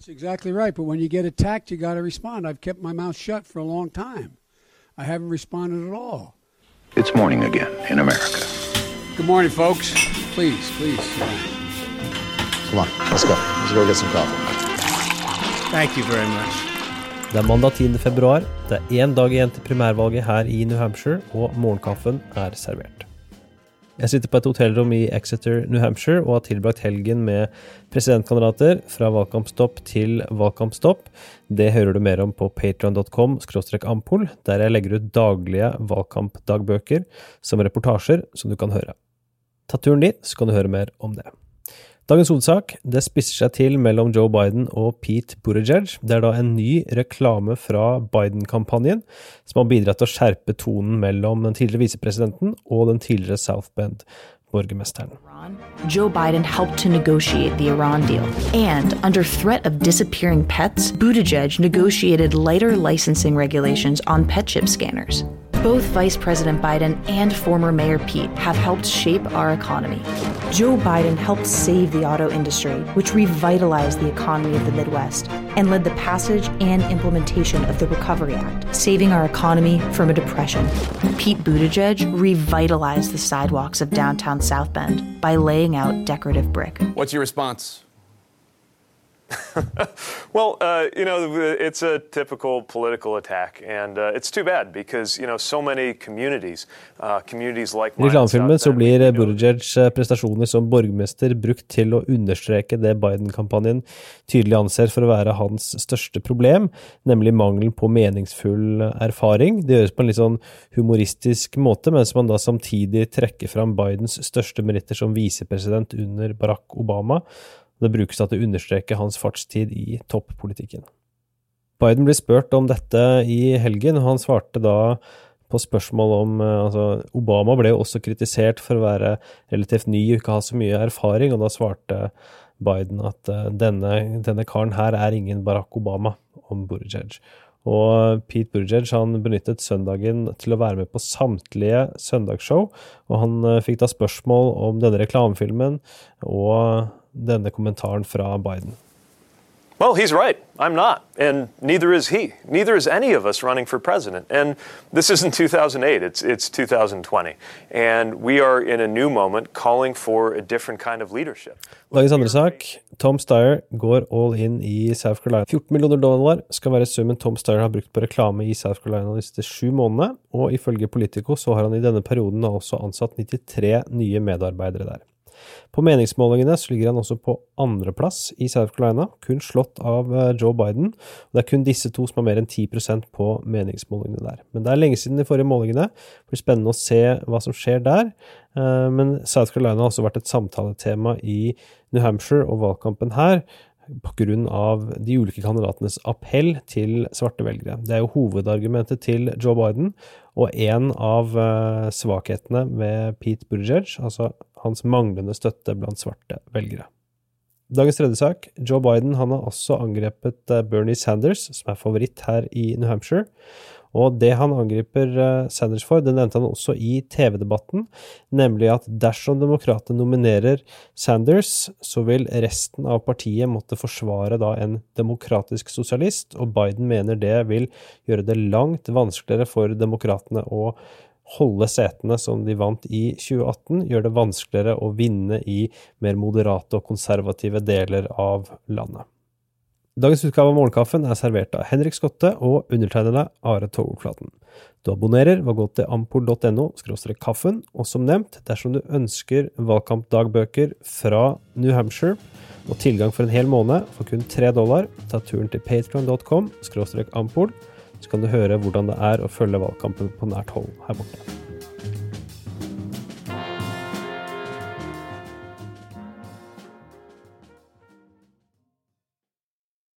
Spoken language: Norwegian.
That's exactly right. But when you get attacked, you got to respond. I've kept my mouth shut for a long time. I haven't responded at all. It's morning again in America. Good morning, folks. Please, please. Come on, let's go. Let's go get some coffee. Thank you very much. Det er mandag 10. februar. Det er én dag igjen til primærvalget her i New Hampshire, og morgenkaffen er servert. Jeg sitter på et hotellrom i Exeter, New Hampshire, og har tilbrakt helgen med presidentkandidater fra valgkampstopp til valgkampstopp. Det hører du mer om på patreon.com ampol, der jeg legger ut daglige valgkampdagbøker som reportasjer som du kan høre. Ta turen dit, så kan du høre mer om det. Dagens hovedsak det spisser seg til mellom Joe Biden og Pete Buttigieg. Det er da en ny reklame fra Biden-kampanjen som har bidratt til å skjerpe tonen mellom den tidligere visepresidenten og den tidligere South Bend-borgermesteren. Joe Biden helped to negotiate the Iran deal. And under threat of disappearing pets, Buttigieg negotiated lighter licensing regulations on pet chip scanners. Both Vice President Biden and former Mayor Pete have helped shape our economy. Joe Biden helped save the auto industry, which revitalized the economy of the Midwest and led the passage and implementation of the Recovery Act, saving our economy from a depression. Pete Buttigieg revitalized the sidewalks of downtown South Bend by laying out decorative brick. What's your response? well, uh, you know, it's a typical political attack, and uh, it's too bad because you know so many communities, uh, communities like I reklamefilmen så blir Buttigiegs prestasjoner som borgermester brukt til å understreke det Biden-kampanjen tydelig anser for å være hans største problem, nemlig mangelen på meningsfull erfaring. Det gjøres på en litt sånn humoristisk måte, mens man da samtidig trekker fram Bidens største meritter som visepresident under Barack Obama. Det brukes til å understreke hans fartstid i toppolitikken. Biden ble spurt om dette i helgen, og han svarte da på spørsmål om altså Obama ble jo også kritisert for å være relativt ny og ikke ha så mye erfaring, og da svarte Biden at denne, denne karen her er ingen Barack Obama om Buttigieg. Og Pete Buttigieg han benyttet søndagen til å være med på samtlige søndagsshow, og han fikk da spørsmål om denne reklamefilmen og denne kommentaren fra Biden. Well, he's right. I'm not. And neither is he. Neither is any of us running for president. And this isn't 2008, it's, it's 2020. And we are in a new moment calling for a different kind of leadership. Dagens andre sak. Tom Steyer går all in i South Carolina. 14 millioner dollar skal være summen Tom Steyer har brukt på reklame i South Carolina de siste sju månedene, og ifølge Politico så har han i denne perioden også ansatt 93 nye medarbeidere der. På meningsmålingene så ligger han også på andreplass i South Carolina, kun slått av Joe Biden. Det er kun disse to som har mer enn 10% på meningsmålingene der. Men det er lenge siden de forrige målingene. Det blir spennende å se hva som skjer der. Men South Carolina har også vært et samtaletema i New Hampshire og valgkampen her pga. de ulike kandidatenes appell til svarte velgere. Det er jo hovedargumentet til Joe Biden, og en av svakhetene med Pete Buttigieg, altså hans manglende støtte blant svarte velgere. Dagens tredje sak. Joe Biden han har også angrepet Bernie Sanders, som er favoritt her i New Hampshire. Og det han angriper Sanders for, det nevnte han også i TV-debatten, nemlig at dersom demokratene nominerer Sanders, så vil resten av partiet måtte forsvare da en demokratisk sosialist, og Biden mener det vil gjøre det langt vanskeligere for demokratene å holde setene som de vant i 2018, gjør det vanskeligere å vinne i mer moderate og konservative deler av landet. Dagens utgave av Morgenkaffen er servert av Henrik Skotte og undertegnede Are Togoflaten. Du abonnerer ved å gå til ampol.no kaffen, og som nevnt, dersom du ønsker valgkampdagbøker fra New Hampshire og tilgang for en hel måned for kun tre dollar, ta turen til patron.com ampol så kan du høre hvordan det er å følge valgkampen på nært hold her borte.